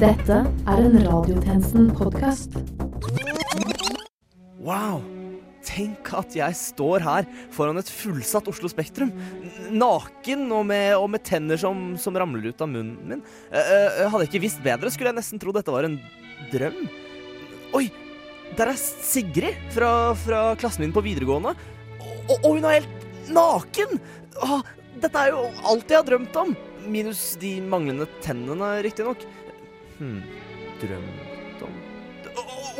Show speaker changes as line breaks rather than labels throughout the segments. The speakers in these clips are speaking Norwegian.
Dette er en Radiotjenesten-podkast.
Wow! Tenk at jeg står her foran et fullsatt Oslo Spektrum. Naken og med, og med tenner som, som ramler ut av munnen min. Eh, eh, hadde jeg ikke visst bedre, skulle jeg nesten tro dette var en drøm. Oi! Der er Sigrid fra, fra klassen min på videregående. Og, og hun er helt naken! Åh, dette er jo alt jeg har drømt om. Minus de manglende tennene, riktignok. Hm, drømt om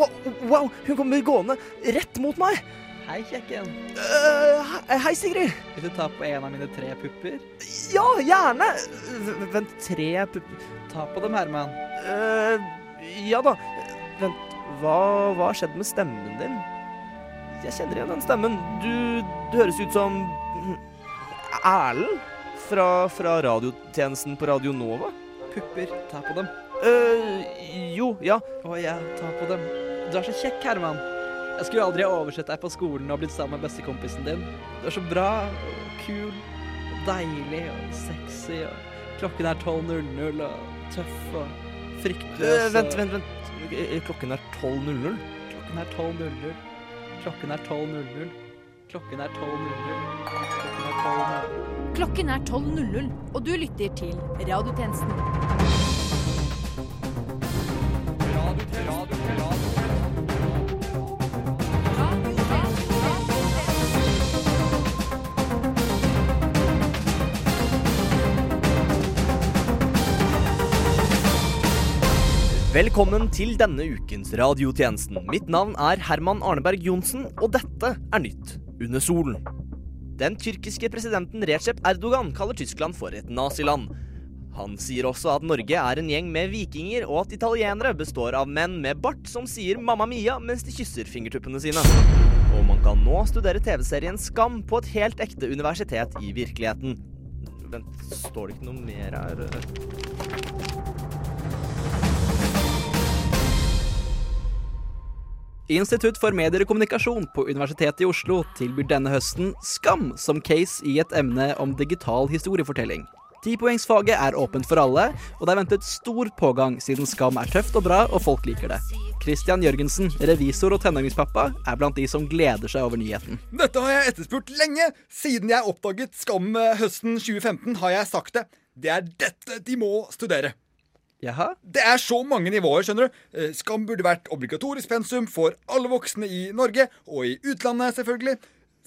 Oh, Wow, hun kommer gående rett mot meg.
Hei, kjekken.
Uh, hei, Sigrid.
Vil du ta på en av mine tre pupper?
Ja, gjerne. V- Vent, tre pupper
Ta på dem, Herman.
Uh, ja da. Vent, hva, hva har skjedd med stemmen din? Jeg kjenner igjen den stemmen. Du, du høres ut som Erlend fra, fra radiotjenesten på Radio Nova.
Pupper, ta på dem.
Øh, jo, ja.
Å ja, ta på dem. Du er så kjekk, Herman. Jeg skulle aldri ha oversett deg på skolen og blitt sammen med bestekompisen din. Du er så bra og kul og deilig og sexy og klokken er 12.00 og tøff og fryktløs og-
vent, vent, vent. Eh, Klokken 12.00.
Klokken er 12.00. Klokken er 12.00. Klokken er 12.00. Klokken er 12.00.
Klokken er 12.00, og du lytter til Radiotjenesten.
Velkommen til denne ukens radiotjenesten. Mitt navn er Herman Arneberg Johnsen, og dette er Nytt under solen. Den tyrkiske presidenten Recep Erdogan kaller Tyskland for et naziland. Han sier også at Norge er en gjeng med vikinger, og at italienere består av menn med bart som sier 'mamma mia' mens de kysser fingertuppene sine. Og man kan nå studere TV-serien Skam på et helt ekte universitet i virkeligheten. Vent, står det ikke noe mer her?
Institutt for medier og kommunikasjon på Universitetet i Oslo tilbyr denne høsten Skam som case i et emne om digital historiefortelling. Tipoengsfaget er åpent for alle, og det er ventet stor pågang siden Skam er tøft og bra, og folk liker det. Christian Jørgensen, revisor og tenåringspappa, er blant de som gleder seg over nyheten.
Dette har jeg etterspurt lenge. Siden jeg oppdaget Skam eh, høsten 2015, har jeg sagt det. Det er dette de må studere.
Jaha?
Det er så mange nivåer, skjønner du. Eh, Skam burde vært obligatorisk pensum for alle voksne i Norge, og i utlandet, selvfølgelig.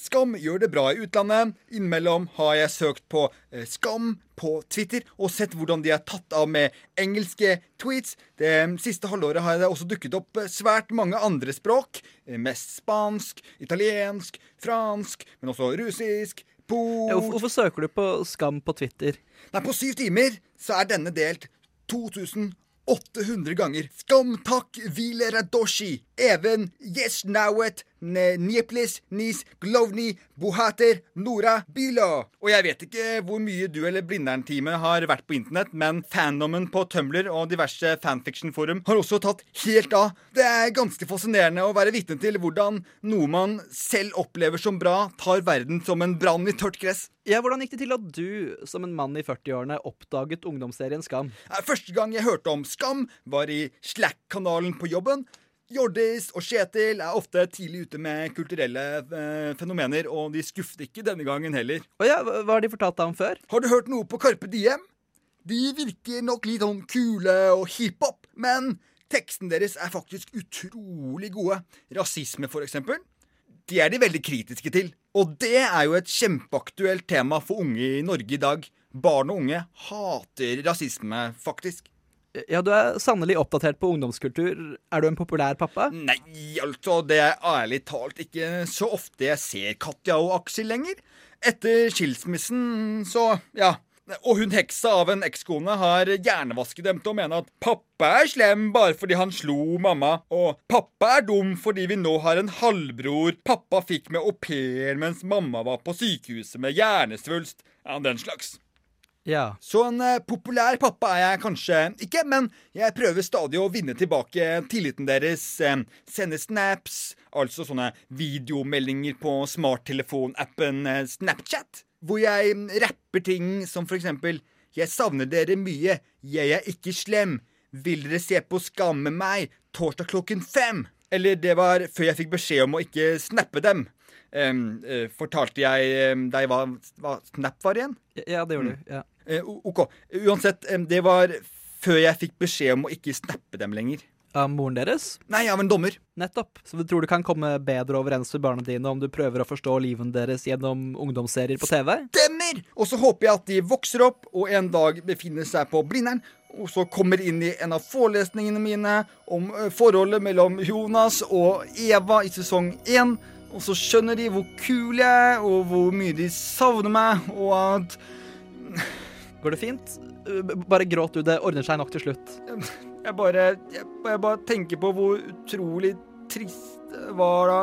Skam gjør det bra i utlandet. Innimellom har jeg søkt på eh, Skam på Twitter og sett hvordan de er tatt av med engelske tweets. Det siste halvåret har det også dukket opp eh, svært mange andre språk. Mest spansk, italiensk, fransk, men også russisk. Po...
Hvorfor, hvorfor søker du på Skam på Twitter?
Nei, på syv timer så er denne delt 2800 ganger. Skam takk, Vile Radoshi, Even, Jesnawet, Nieplis, Nis, Glovni, Bohater, Nora, Bilo. Og jeg vet ikke hvor mye du eller Blindern-teamet har vært på internett, men fandomen på Tumblr og diverse fanfiction-forum har også tatt helt av. Det er ganske fascinerende å være vitne til hvordan noe man selv opplever som bra, tar verden som en brann i tørt gress.
Ja, Hvordan gikk det til at du, som en mann i 40-årene, oppdaget ungdomsserien Skam?
Første gang jeg hørte om Skam, var i Slack-kanalen på jobben. Jordis og Kjetil er ofte tidlig ute med kulturelle eh, fenomener, og de skuffet ikke denne gangen heller.
Å ja, hva har de fortalt deg om før?
Har du hørt noe på Carpe Diem? De virker nok litt sånn kule og hiphop, men teksten deres er faktisk utrolig gode. Rasisme, for eksempel. De er de veldig kritiske til. Og det er jo et kjempeaktuelt tema for unge i Norge i dag. Barn og unge hater rasisme, faktisk.
Ja, du er sannelig oppdatert på ungdomskultur. Er du en populær pappa?
Nei, altså, det er ærlig talt ikke så ofte jeg ser Katja og Aksel lenger. Etter skilsmissen, så ja. Og hun heksa av en ekskone har hjernevasket dem til å mene at pappa er slem bare fordi han slo mamma, og pappa er dum fordi vi nå har en halvbror pappa fikk med au pair mens mamma var på sykehuset med hjernesvulst. Ja, den slags.
Ja.
Så en eh, populær pappa er jeg kanskje ikke, men jeg prøver stadig å vinne tilbake tilliten deres. Um, sende snaps, altså sånne videomeldinger på smarttelefonappen uh, Snapchat, hvor jeg mm, rapper ting som for eksempel Jeg savner dere mye, jeg er ikke slem. Vil dere se på Skam med meg torsdag klokken fem? Eller det var før jeg fikk beskjed om å ikke snappe dem. Um, uh, fortalte jeg um, deg hva, hva Snap var igjen?
Ja, det gjorde du. Ja.
Eh, OK. Uansett, det var før jeg fikk beskjed om å ikke snappe dem lenger.
Av moren deres?
Nei, av en dommer.
Nettopp. Så du tror du kan komme bedre overens med barna dine om du prøver å forstå livet deres gjennom ungdomsserier på TV?
Stemmer! Og så håper jeg at de vokser opp og en dag befinner seg på Blindern. Og så kommer inn i en av forelesningene mine om forholdet mellom Jonas og Eva i sesong én. Og så skjønner de hvor kul jeg er, og hvor mye de savner meg, og at
Går det fint? Uh, Bare gråt du, det ordner seg nok til slutt.
jeg bare, jeg, jeg bare tenker på hvor utrolig trist det var da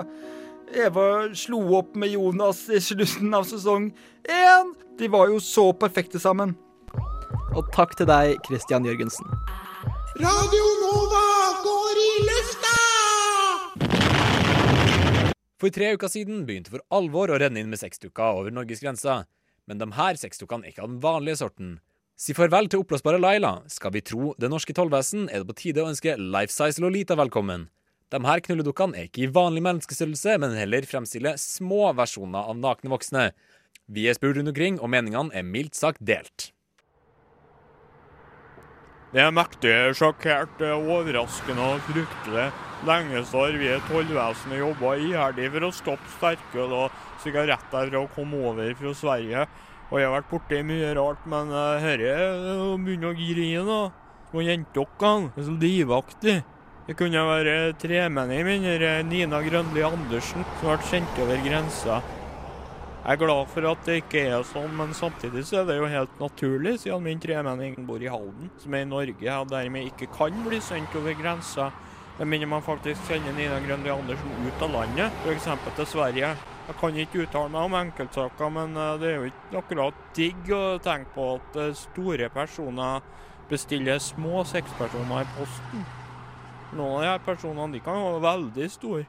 Eva slo opp med Jonas i slutten av sesong én. De var jo så perfekte sammen.
Og takk til deg, Christian Jørgensen.
Radio Nova går i lufta!
For tre uker siden begynte for alvor å renne inn med sexdukker over Norges grenser. Men de her sexdukkene er ikke av den vanlige sorten. Si farvel til oppblåsbare Laila. Skal vi tro det norske tollvesen, er det på tide å ønske Life Size Lolita velkommen. De her knulledukkene er ikke i vanlig menneskestørrelse, men heller fremstiller små versjoner av nakne voksne. Vi er spurt rundt omkring, og meningene er mildt sagt delt.
Det er mektig sjokkert, er overraskende og fryktelig. Lenge så har vi i tollvesenet jobba iherdig for å stoppe sterkøl og sigaretter fra å komme over fra Sverige. Og jeg har vært borti mye rart, men uh, dette begynner å grine da. Og. Det er så livaktig. Det kunne være tremenning min, Nina Grønli Andersen, som ble sendt over grensa. Jeg er glad for at det ikke er sånn, men samtidig så er det jo helt naturlig, siden min tremenning bor i Halden, som er i Norge, og dermed ikke kan bli sendt over grensa. Det minner man faktisk sender Nina Grønli Andersen ut av landet, f.eks. til Sverige. Jeg kan ikke uttale meg om enkeltsaker, men eh, det er jo ikke akkurat digg å tenke på at eh, store personer bestiller små sekspersoner i posten. Noen av de her personene de kan være veldig store.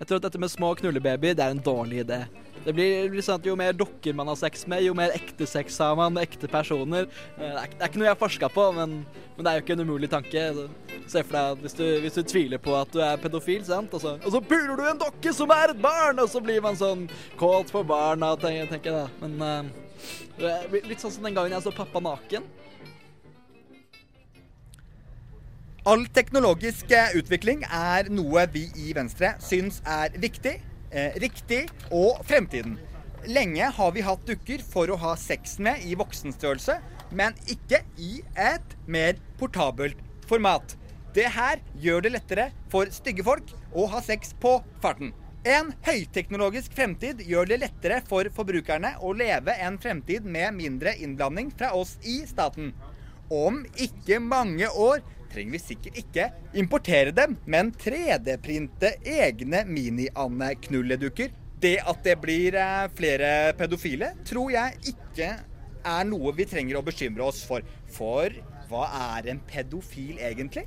Jeg tror at dette med små knullebaby, det er en dårlig idé. Det blir, det blir sånn at Jo mer dokker man har sex med, jo mer ekte sex har man med ekte personer. Eh, Det er, det er ikke noe jeg har forska på, men, men det er jo ikke en umulig tanke. Se for deg at hvis du, hvis du tviler på at du er pedofil, sant? Og så, og så puler du en dokke som er et barn, og så blir man sånn kåt på barna, tenker, tenker jeg da. Men uh, litt sånn som den gangen jeg så pappa naken.
All teknologisk eh, utvikling er noe vi i Venstre syns er viktig, eh, riktig og fremtiden. Lenge har vi hatt dukker for å ha sex med i voksenstørrelse, men ikke i et mer portabelt format. Det her gjør det lettere for stygge folk å ha sex på farten. En høyteknologisk fremtid gjør det lettere for forbrukerne å leve en fremtid med mindre innblanding fra oss i staten. Om ikke mange år trenger vi sikkert ikke importere dem, men 3D-printe egne mini-Anne-knulledukker. Det at det blir eh, flere pedofile, tror jeg ikke er noe vi trenger å bekymre oss for. For hva er en pedofil egentlig?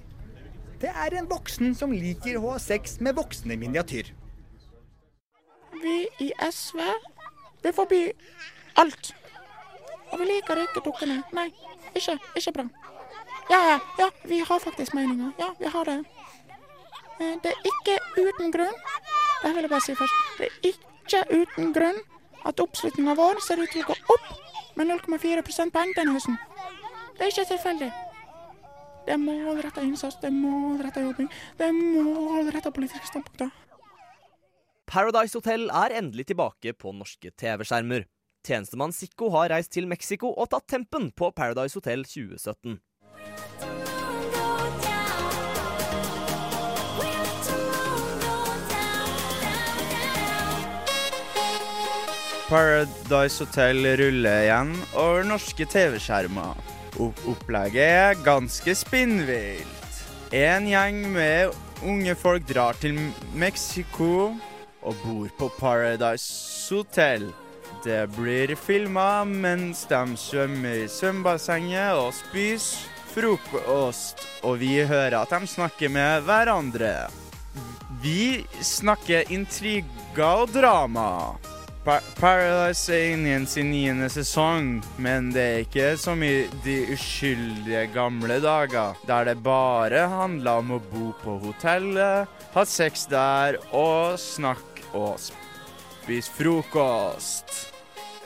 Det er en voksen som liker å ha sex med voksne miniatyr.
Vi i SV vil forby alt. Og vi liker ikke dukkene. Nei, ikke, ikke bra. Ja, ja, vi har faktisk meninger. Ja, vi har det. Eh, Det er ikke uten grunn. Det vil jeg bare si først. Det er ikke uten grunn at oppslutninga vår ser ut til å gå opp med 0,4 prosentpoeng denne høsten. Det er ikke tilfeldig. Det er målretta innsats, det er målretta jobbing, det er målretta politiske standpunkter.
Paradise Hotel er endelig tilbake på norske TV-skjermer. Tjenestemann Sikko har reist til Mexico og tatt tempen på Paradise Hotel 2017.
Paradise Hotel ruller igjen over norske TV-skjermer. Opplegget er ganske spinnvilt. En gjeng med unge folk drar til Mexico og bor på Paradise Hotel. Det blir filma mens de svømmer i svømmebassenget og spiser frokost, og vi hører at de snakker med hverandre. Vi snakker intriger og drama. Pa Paradise er inne i sin niende sesong, men det er ikke som i de uskyldige gamle dager, der det bare handla om å bo på hotellet, ha sex der og snakke og spise frokost.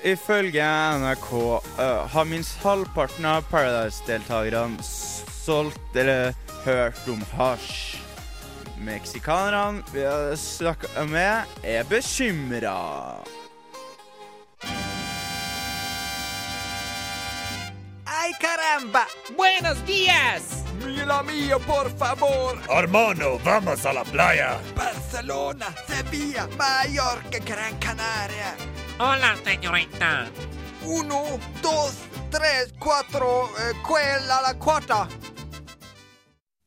Ifølge NRK uh, har minst halvparten av Paradise-deltakerne solgt eller hørt om hasj. Meksikanerne vi har snakka med, er bekymra.
¡Ay, caramba! ¡Buenos días!
Mila mia, por favor.
Armano, vamos a la playa.
Barcelona, Sevilla, Mallorca, Gran Canaria.
Hola, señorita.
Uno, dos, tres, cuatro. Eh, ¿Cuál a la cuarta?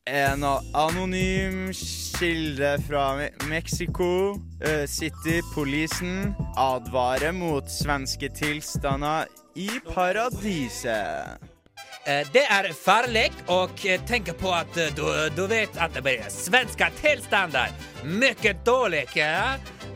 En anonym kilde fra Me Mexico eh, City-polisen advarer mot svenske tilstander i paradiset.
Eh, Det er farlig å tenke på att eh, du, du vet at det blir svenske tilstander. Mye dåligt.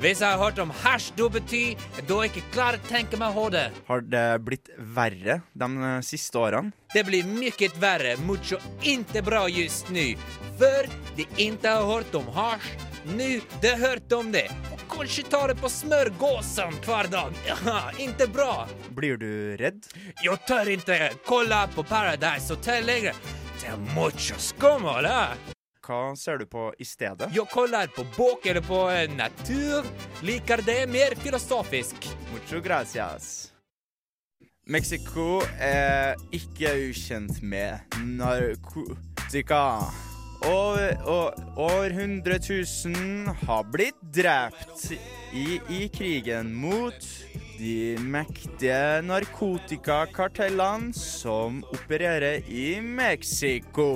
Hvis jeg har hørt om hasj, da betyr da ikke klar å tenke meg hodet.
Har det blitt verre de siste årene?
Det blir mye verre, mucho inte bra just nu. Før de inte har hørt om hasch, nu de har hørt om det. Og kanskje tar det på smørgåsene hver dag. Ja, inte bra.
Blir du redd?
Jeg tør ikke kolla på Paradise Hotel lenger. Det er mucho skum, här.
Hva ser du på i stedet?
Jeg kaller på bok eller på eh, natur. Liker det mer filosofisk.
Mucho gracias. Mexico er ikke ukjent med narkotika. Og, og over 100 000 har blitt drept i, i krigen mot de mektige narkotikakartellene som opererer i Mexico.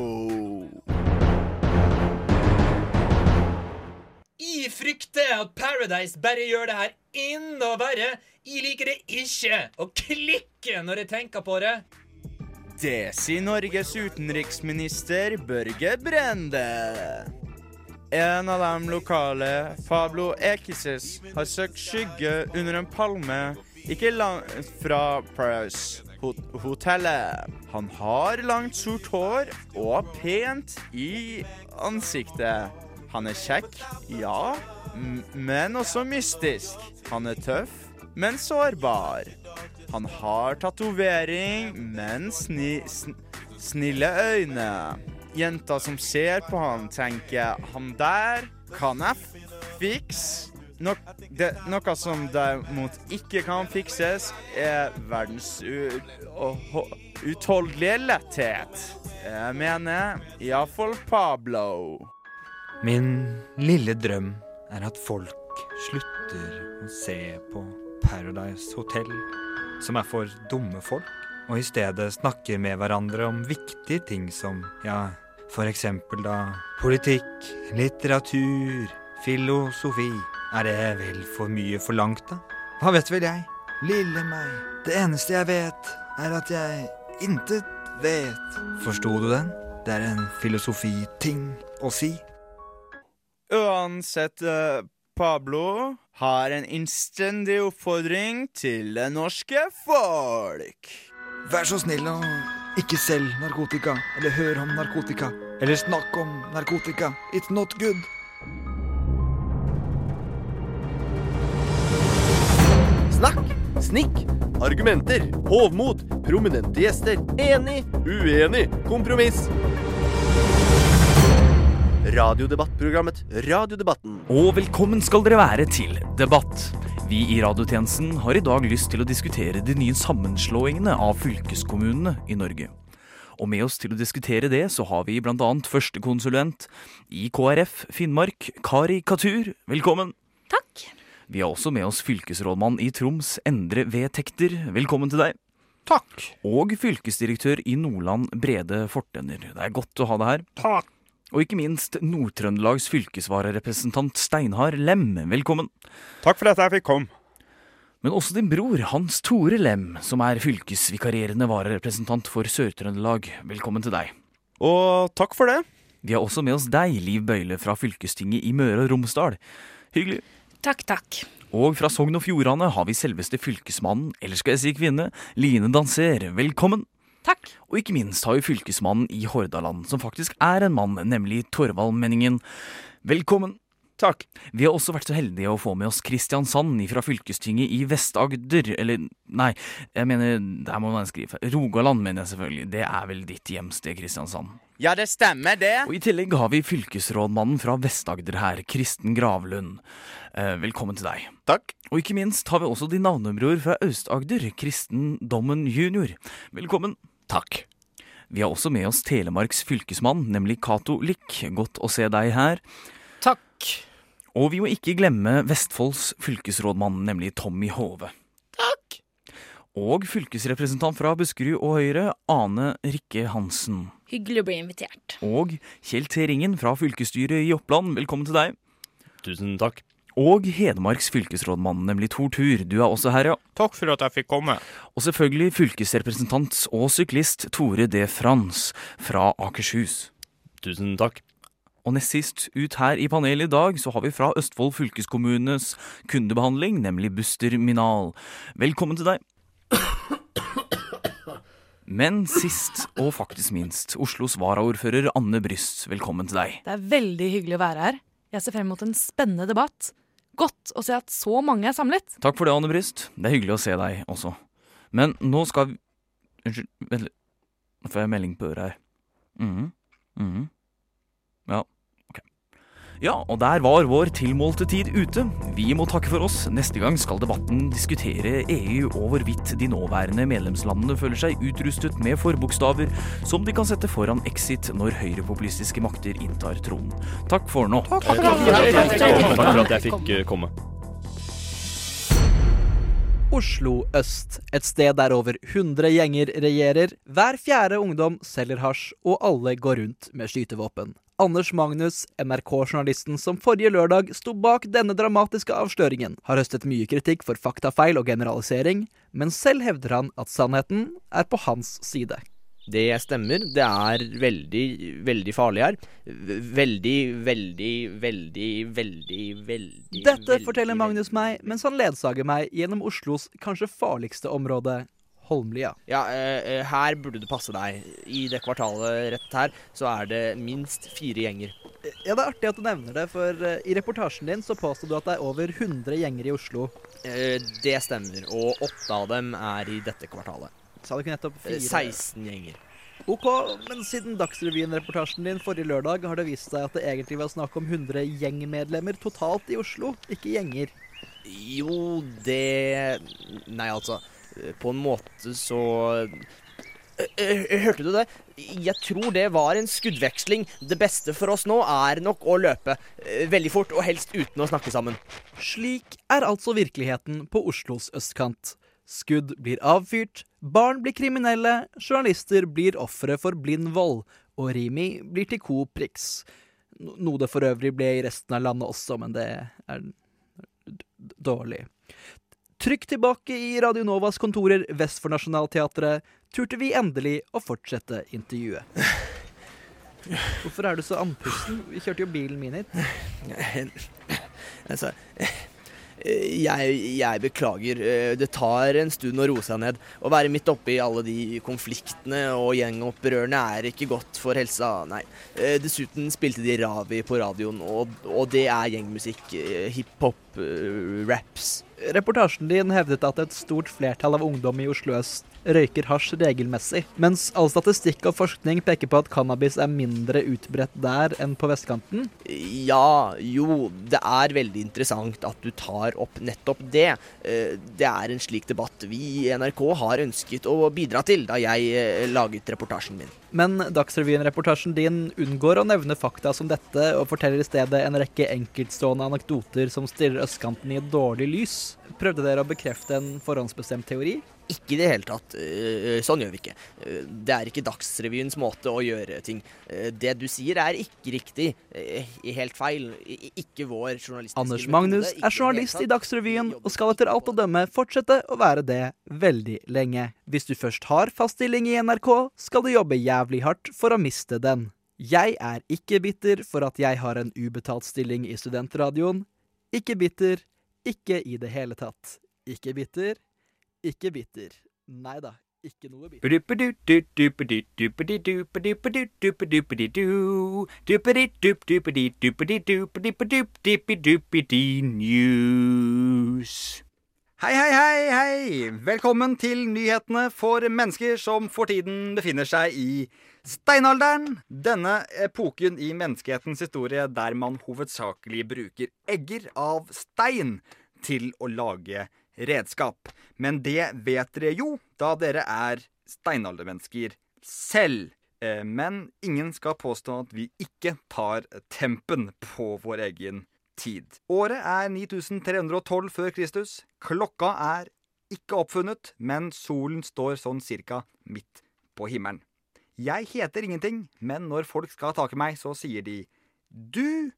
Jeg frykter at Paradise bare gjør det her enda verre. Jeg liker det ikke å klikke når jeg tenker på det.
Det sier Norges utenriksminister Børge Brende. En av de lokale, Fablo Ekises, har søkt skygge under en palme ikke langt fra hot hotellet. Han har langt, sort hår og pent i ansiktet. Han er kjekk, ja, men også mystisk. Han er tøff, men sårbar. Han har tatovering, men sni, sn, snille øyne. Jenta som ser på han, tenker han der kan jeg fikse. No, det, noe som derimot ikke kan fikses, er verdens utholdelige letthet. Jeg mener iallfall Pablo.
Min lille drøm er at folk slutter å se på Paradise Hotel, som er for dumme folk, og i stedet snakker med hverandre om viktige ting som, ja, for eksempel da politikk, litteratur, filosofi. Er det vel for mye forlangt, da? Hva vet vel jeg? Lille meg. Det eneste jeg vet, er at jeg intet vet. Forsto du den? Det er en filosofiting å si.
Uansett, eh, Pablo har en innstendig oppfordring til det norske folk.
Vær så snill å ikke selg narkotika, eller hør om narkotika, eller snakk om narkotika. It's not good.
Snakk, snikk, argumenter, hovmod, prominente gjester, enig, uenig, kompromiss. Radiodebattprogrammet Radiodebatten.
Og velkommen skal dere være til debatt. Vi i radiotjenesten har i dag lyst til å diskutere de nye sammenslåingene av fylkeskommunene i Norge. Og med oss til å diskutere det, så har vi blant annet førstekonsulent i KrF Finnmark, Kari Katur. Velkommen.
Takk.
Vi har også med oss fylkesrådmann i Troms, Endre V. Tekter. Velkommen til deg.
Takk.
Og fylkesdirektør i Nordland, Brede Fortenner. Det er godt å ha deg her.
Takk.
Og ikke minst Nord-Trøndelags fylkesvararepresentant Steinhard Lem. Velkommen.
Takk for at jeg fikk komme.
Men også din bror Hans Tore Lem, som er fylkesvikarierende vararepresentant for Sør-Trøndelag. Velkommen til deg.
Og takk for det.
Vi har også med oss deg, Liv Bøyle fra fylkestinget i Møre og Romsdal. Hyggelig.
Takk, takk.
Og fra Sogn og Fjordane har vi selveste fylkesmannen, eller skal jeg si kvinne, Line Danser. Velkommen.
Takk.
Og ikke minst har vi fylkesmannen i Hordaland, som faktisk er en mann, nemlig Torvald Menningen. Velkommen. Takk. Vi har også vært så heldige å få med oss Kristiansand fra fylkestinget i Vest-Agder, eller nei, jeg mener, der må man skrive. Rogaland, mener jeg selvfølgelig. Det er vel ditt hjemsted, Kristiansand.
Ja, det stemmer, det.
Og I tillegg har vi fylkesrådmannen fra Vest-Agder her, Kristen Gravlund. Eh, velkommen til deg.
Takk.
Og ikke minst har vi også din navnebror fra Aust-Agder, Kristen Dommen jr. Velkommen. Takk. Vi har også med oss Telemarks fylkesmann, nemlig Cato Lick. Godt å se deg her.
Takk.
Og vi må ikke glemme Vestfolds fylkesrådmann, nemlig Tommy Hove.
Takk.
Og fylkesrepresentant fra Buskerud og Høyre, Ane Rikke Hansen.
Hyggelig å bli invitert.
Og Kjell T. Ringen fra fylkesstyret i Oppland, velkommen til deg.
Tusen takk.
Og Hedmarks fylkesrådmann, nemlig Tor Tur. Du er også her, ja.
Takk for at jeg fikk komme.
Og selvfølgelig fylkesrepresentant og syklist Tore D. Frans fra Akershus.
Tusen takk.
Og nest sist ut her i panelet i dag, så har vi fra Østfold fylkeskommunes kundebehandling, nemlig Buster Minal. Velkommen til deg. Men sist, og faktisk minst, Oslos varaordfører Anne Bryst. Velkommen til deg.
Det er veldig hyggelig å være her. Jeg ser frem mot en spennende debatt. Godt å se at så mange er samlet.
Takk for det, Anne Bryst. Det er hyggelig å se deg også. Men nå skal vi Unnskyld, vent litt. Nå får jeg melding på øret her. Mm, mm, Ja, og der var vår tilmålte tid ute. Vi må takke for oss. Neste gang skal debatten diskutere EU og hvorvidt de nåværende medlemslandene føler seg utrustet med forbokstaver som de kan sette foran exit når høyrepopulistiske makter inntar tronen. Takk for nå.
Takk for at jeg fikk eh, komme.
Oslo øst, et sted der over 100 gjenger regjerer, hver fjerde ungdom selger hasj, og alle går rundt med skytevåpen. Anders Magnus, NRK-journalisten som forrige lørdag sto bak denne dramatiske avsløringen, har høstet mye kritikk for faktafeil og generalisering, men selv hevder han at sannheten er på hans side.
Det stemmer. Det er veldig, veldig farlig her. Veldig, veldig, veldig, veldig, veldig
Dette forteller Magnus meg mens han ledsager meg gjennom Oslos kanskje farligste område, Holmlia.
Ja, eh, eh, her burde du passe deg. I det kvartalet rett her, så er det minst fire gjenger.
Ja, Det er artig at du nevner det, for eh, i reportasjen din så påstod du at det er over 100 gjenger i Oslo.
Eh, det stemmer, og åtte av dem er i dette kvartalet.
Sa du ikke nettopp
Eh,
fire?
16 gjenger.
Ok, men siden Dagsrevyen-reportasjen din forrige lørdag har det vist seg at det egentlig var snakk om 100 gjengmedlemmer totalt i Oslo, ikke gjenger.
Jo, det Nei, altså. Eh, På en måte så Eh, eh, Hørte du det? Jeg tror det var en skuddveksling. Det beste for oss nå er nok å løpe. eh, Veldig fort, og helst uten å snakke sammen.
Slik er altså virkeligheten på Oslos østkant. Skudd blir avfyrt, barn blir kriminelle, journalister blir ofre for blind vold, og Rimi blir til Coop prix. Noe det for øvrig ble i resten av landet også, men det er dårlig. Trykk tilbake i Radio Novas kontorer vest for Nationaltheatret turte vi endelig å fortsette intervjuet. Hvorfor er du så andpusten? Vi kjørte jo bilen min hit.
Altså jeg, jeg beklager. Eh, Det tar en stund å roe seg ned. Å være midt oppe i alle de konfliktene og gjengopprørene er ikke godt for helsa, nei. Eh, Dessuten spilte de Ravi på radioen, og, og det er gjengmusikk. eh, Hiphop, raps.
Reportasjen din hevdet at et stort flertall av ungdom i Oslo øst røyker hasj regelmessig, mens all statistikk og forskning peker på at cannabis er mindre utbredt der enn på vestkanten.
Ja, jo, det er veldig interessant at du tar opp nettopp det. Eh, Det er en slik debatt vi i NRK har ønsket å bidra til da jeg eh, laget reportasjen min.
Men Dagsrevyen-reportasjen din unngår å nevne fakta som dette, og forteller i stedet en rekke enkeltstående anekdoter som stiller østkanten i et dårlig lys. Prøvde dere å bekrefte en forhåndsbestemt teori?
Ikke i det hele tatt. Eh, Sånn gjør vi ikke. Eh, Det er ikke Dagsrevyens måte å gjøre ting. Eh, Det du sier er ikke riktig. eh, Helt feil. Ikke vår journalistiske
Anders Magnus er journalist i. Dagsrevyen og skal etter alt å dømme fortsette å være det veldig lenge. Hvis du først har fast stilling i NRK, skal du jobbe jævlig hardt for å miste den. Jeg er ikke bitter for at jeg har en ubetalt stilling i studentradioen. Ikke bitter, Ikke i det hele tatt. Ikke bitter. Ikke bitter. Nei da, ikke noe bitter.
Hei, hei, hei, hei! Velkommen til nyhetene for mennesker som for tiden befinner seg i steinalderen. Denne epoken i menneskehetens historie der man hovedsakelig bruker egger av stein til å lage redskap. Men det vet dere jo, da dere er steinaldermennesker selv. Eh, Men ingen skal påstå at vi ikke tar tempen på vår egen tid. Året er 9312 før Kristus. Klokka er ikke oppfunnet, men solen står sånn cirka midt på himmelen. Jeg heter ingenting, men når folk skal ha tak i meg, så sier de du,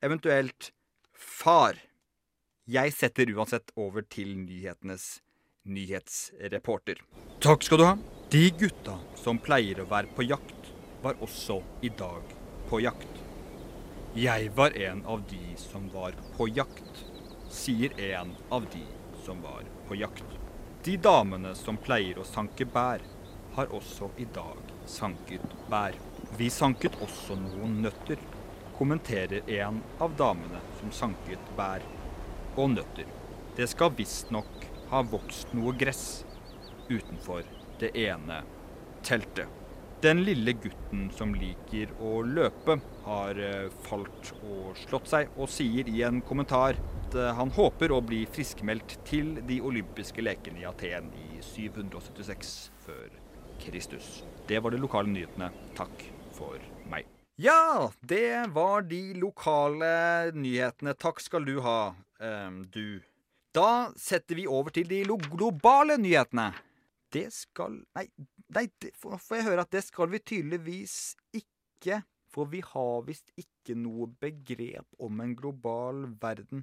eventuelt far. Jeg setter uansett over til nyhetenes nyhetsreporter. Takk skal du ha. De gutta som pleier å være på jakt, var også i dag på jakt. Jeg var en av de som var på jakt, sier en av de som var på jakt. De damene som pleier å sanke bær, har også i dag sanket bær. Vi sanket også noen nøtter, kommenterer en av damene som sanket bær og nøtter. Det skal visstnok ha vokst noe gress utenfor det ene teltet. Den lille gutten som liker å løpe, har eh, falt og slått seg, og sier i en kommentar at eh, han håper å bli friskmeldt til de olympiske lekene i Aten i 776 før Kristus. Det var de lokale nyhetene. Takk for meg. Ja, det var de lokale nyhetene. Takk skal du ha, eh, du. Da setter vi over til de globale nyhetene. Det skal Nei, nei får jeg høre at det skal vi tydeligvis ikke. For vi har visst ikke noe begrep om en global verden.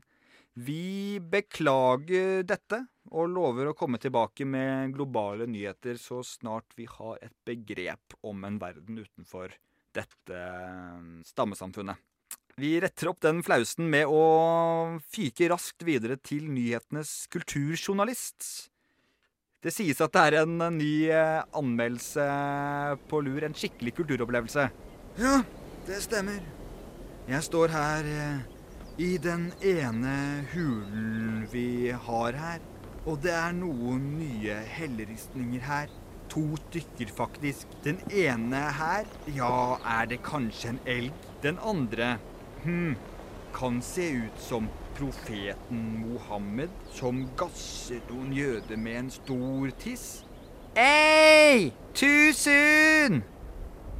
Vi beklager dette og lover å komme tilbake med globale nyheter så snart vi har et begrep om en verden utenfor dette eh, stammesamfunnet. Vi retter opp den flausen med å fyke raskt videre til nyhetenes kulturjournalist. Det sies at det er en eh, ny eh, anmeldelse på lur. En skikkelig kulturopplevelse. Ja, det stemmer. Jeg står her eh, i den ene hulen vi har her. Og det er noen nye helleristninger her. To stykker, faktisk. Den ene her, ja, er det kanskje en elg? Den andre, hm, kan se ut som profeten Mohammed som gasset noen jøder med en stor tiss. Ei, tusen!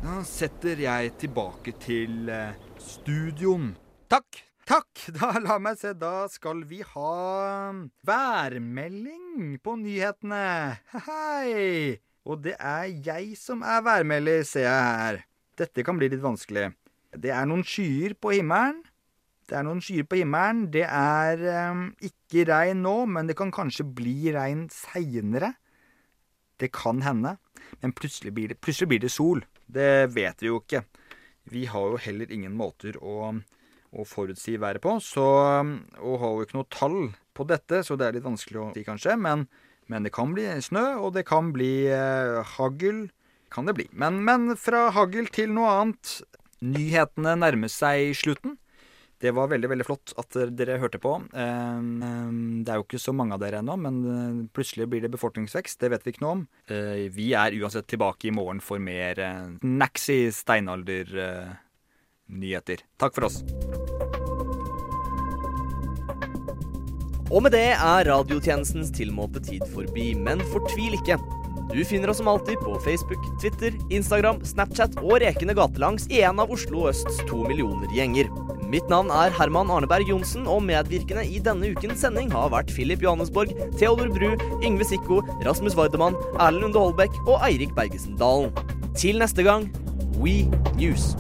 Da setter jeg tilbake til eh, studion. Takk, takk. Da la meg se, da skal vi ha værmelding på nyhetene. Hei! Og det er jeg som er værmelder, ser jeg her. Dette kan bli litt vanskelig. Det er noen skyer på himmelen. Det er noen skyer på himmelen. Det er um, ikke regn nå, men det kan kanskje bli regn seinere. Det kan hende. Men plutselig blir, det, plutselig blir det sol. Det vet vi jo ikke. Vi har jo heller ingen måter å, å forutsi været på, så, og har jo ikke noe tall på dette, så det er litt vanskelig å si, kanskje. Men, men det kan bli snø, og det kan bli eh, hagl. Kan det bli. Men, men fra hagl til noe annet. Nyhetene nærmer seg slutten. Det var veldig veldig flott at dere hørte på. Eh, eh, Det er jo ikke så mange av dere ennå, men eh, plutselig blir det befolkningsvekst. Det vet vi ikke noe om. Eh, Vi er uansett tilbake i morgen for mer eh, naxy steinalder-nyheter. Takk for oss.
Og med det er radiotjenestens tilmålte tid forbi, men fortvil ikke. Du finner oss som alltid på Facebook, Twitter, Instagram, Snapchat og rekende gatelangs i en av Oslo østs to millioner gjenger. Mitt navn er Herman Arneberg Johnsen, og medvirkende i denne ukens sending har vært Philip Johannesborg, Theodor Bru, Yngve Sikko, Rasmus Vardemann, Erlend Lunde Holbæk og Eirik Bergesen Dalen. Til neste gang, We News.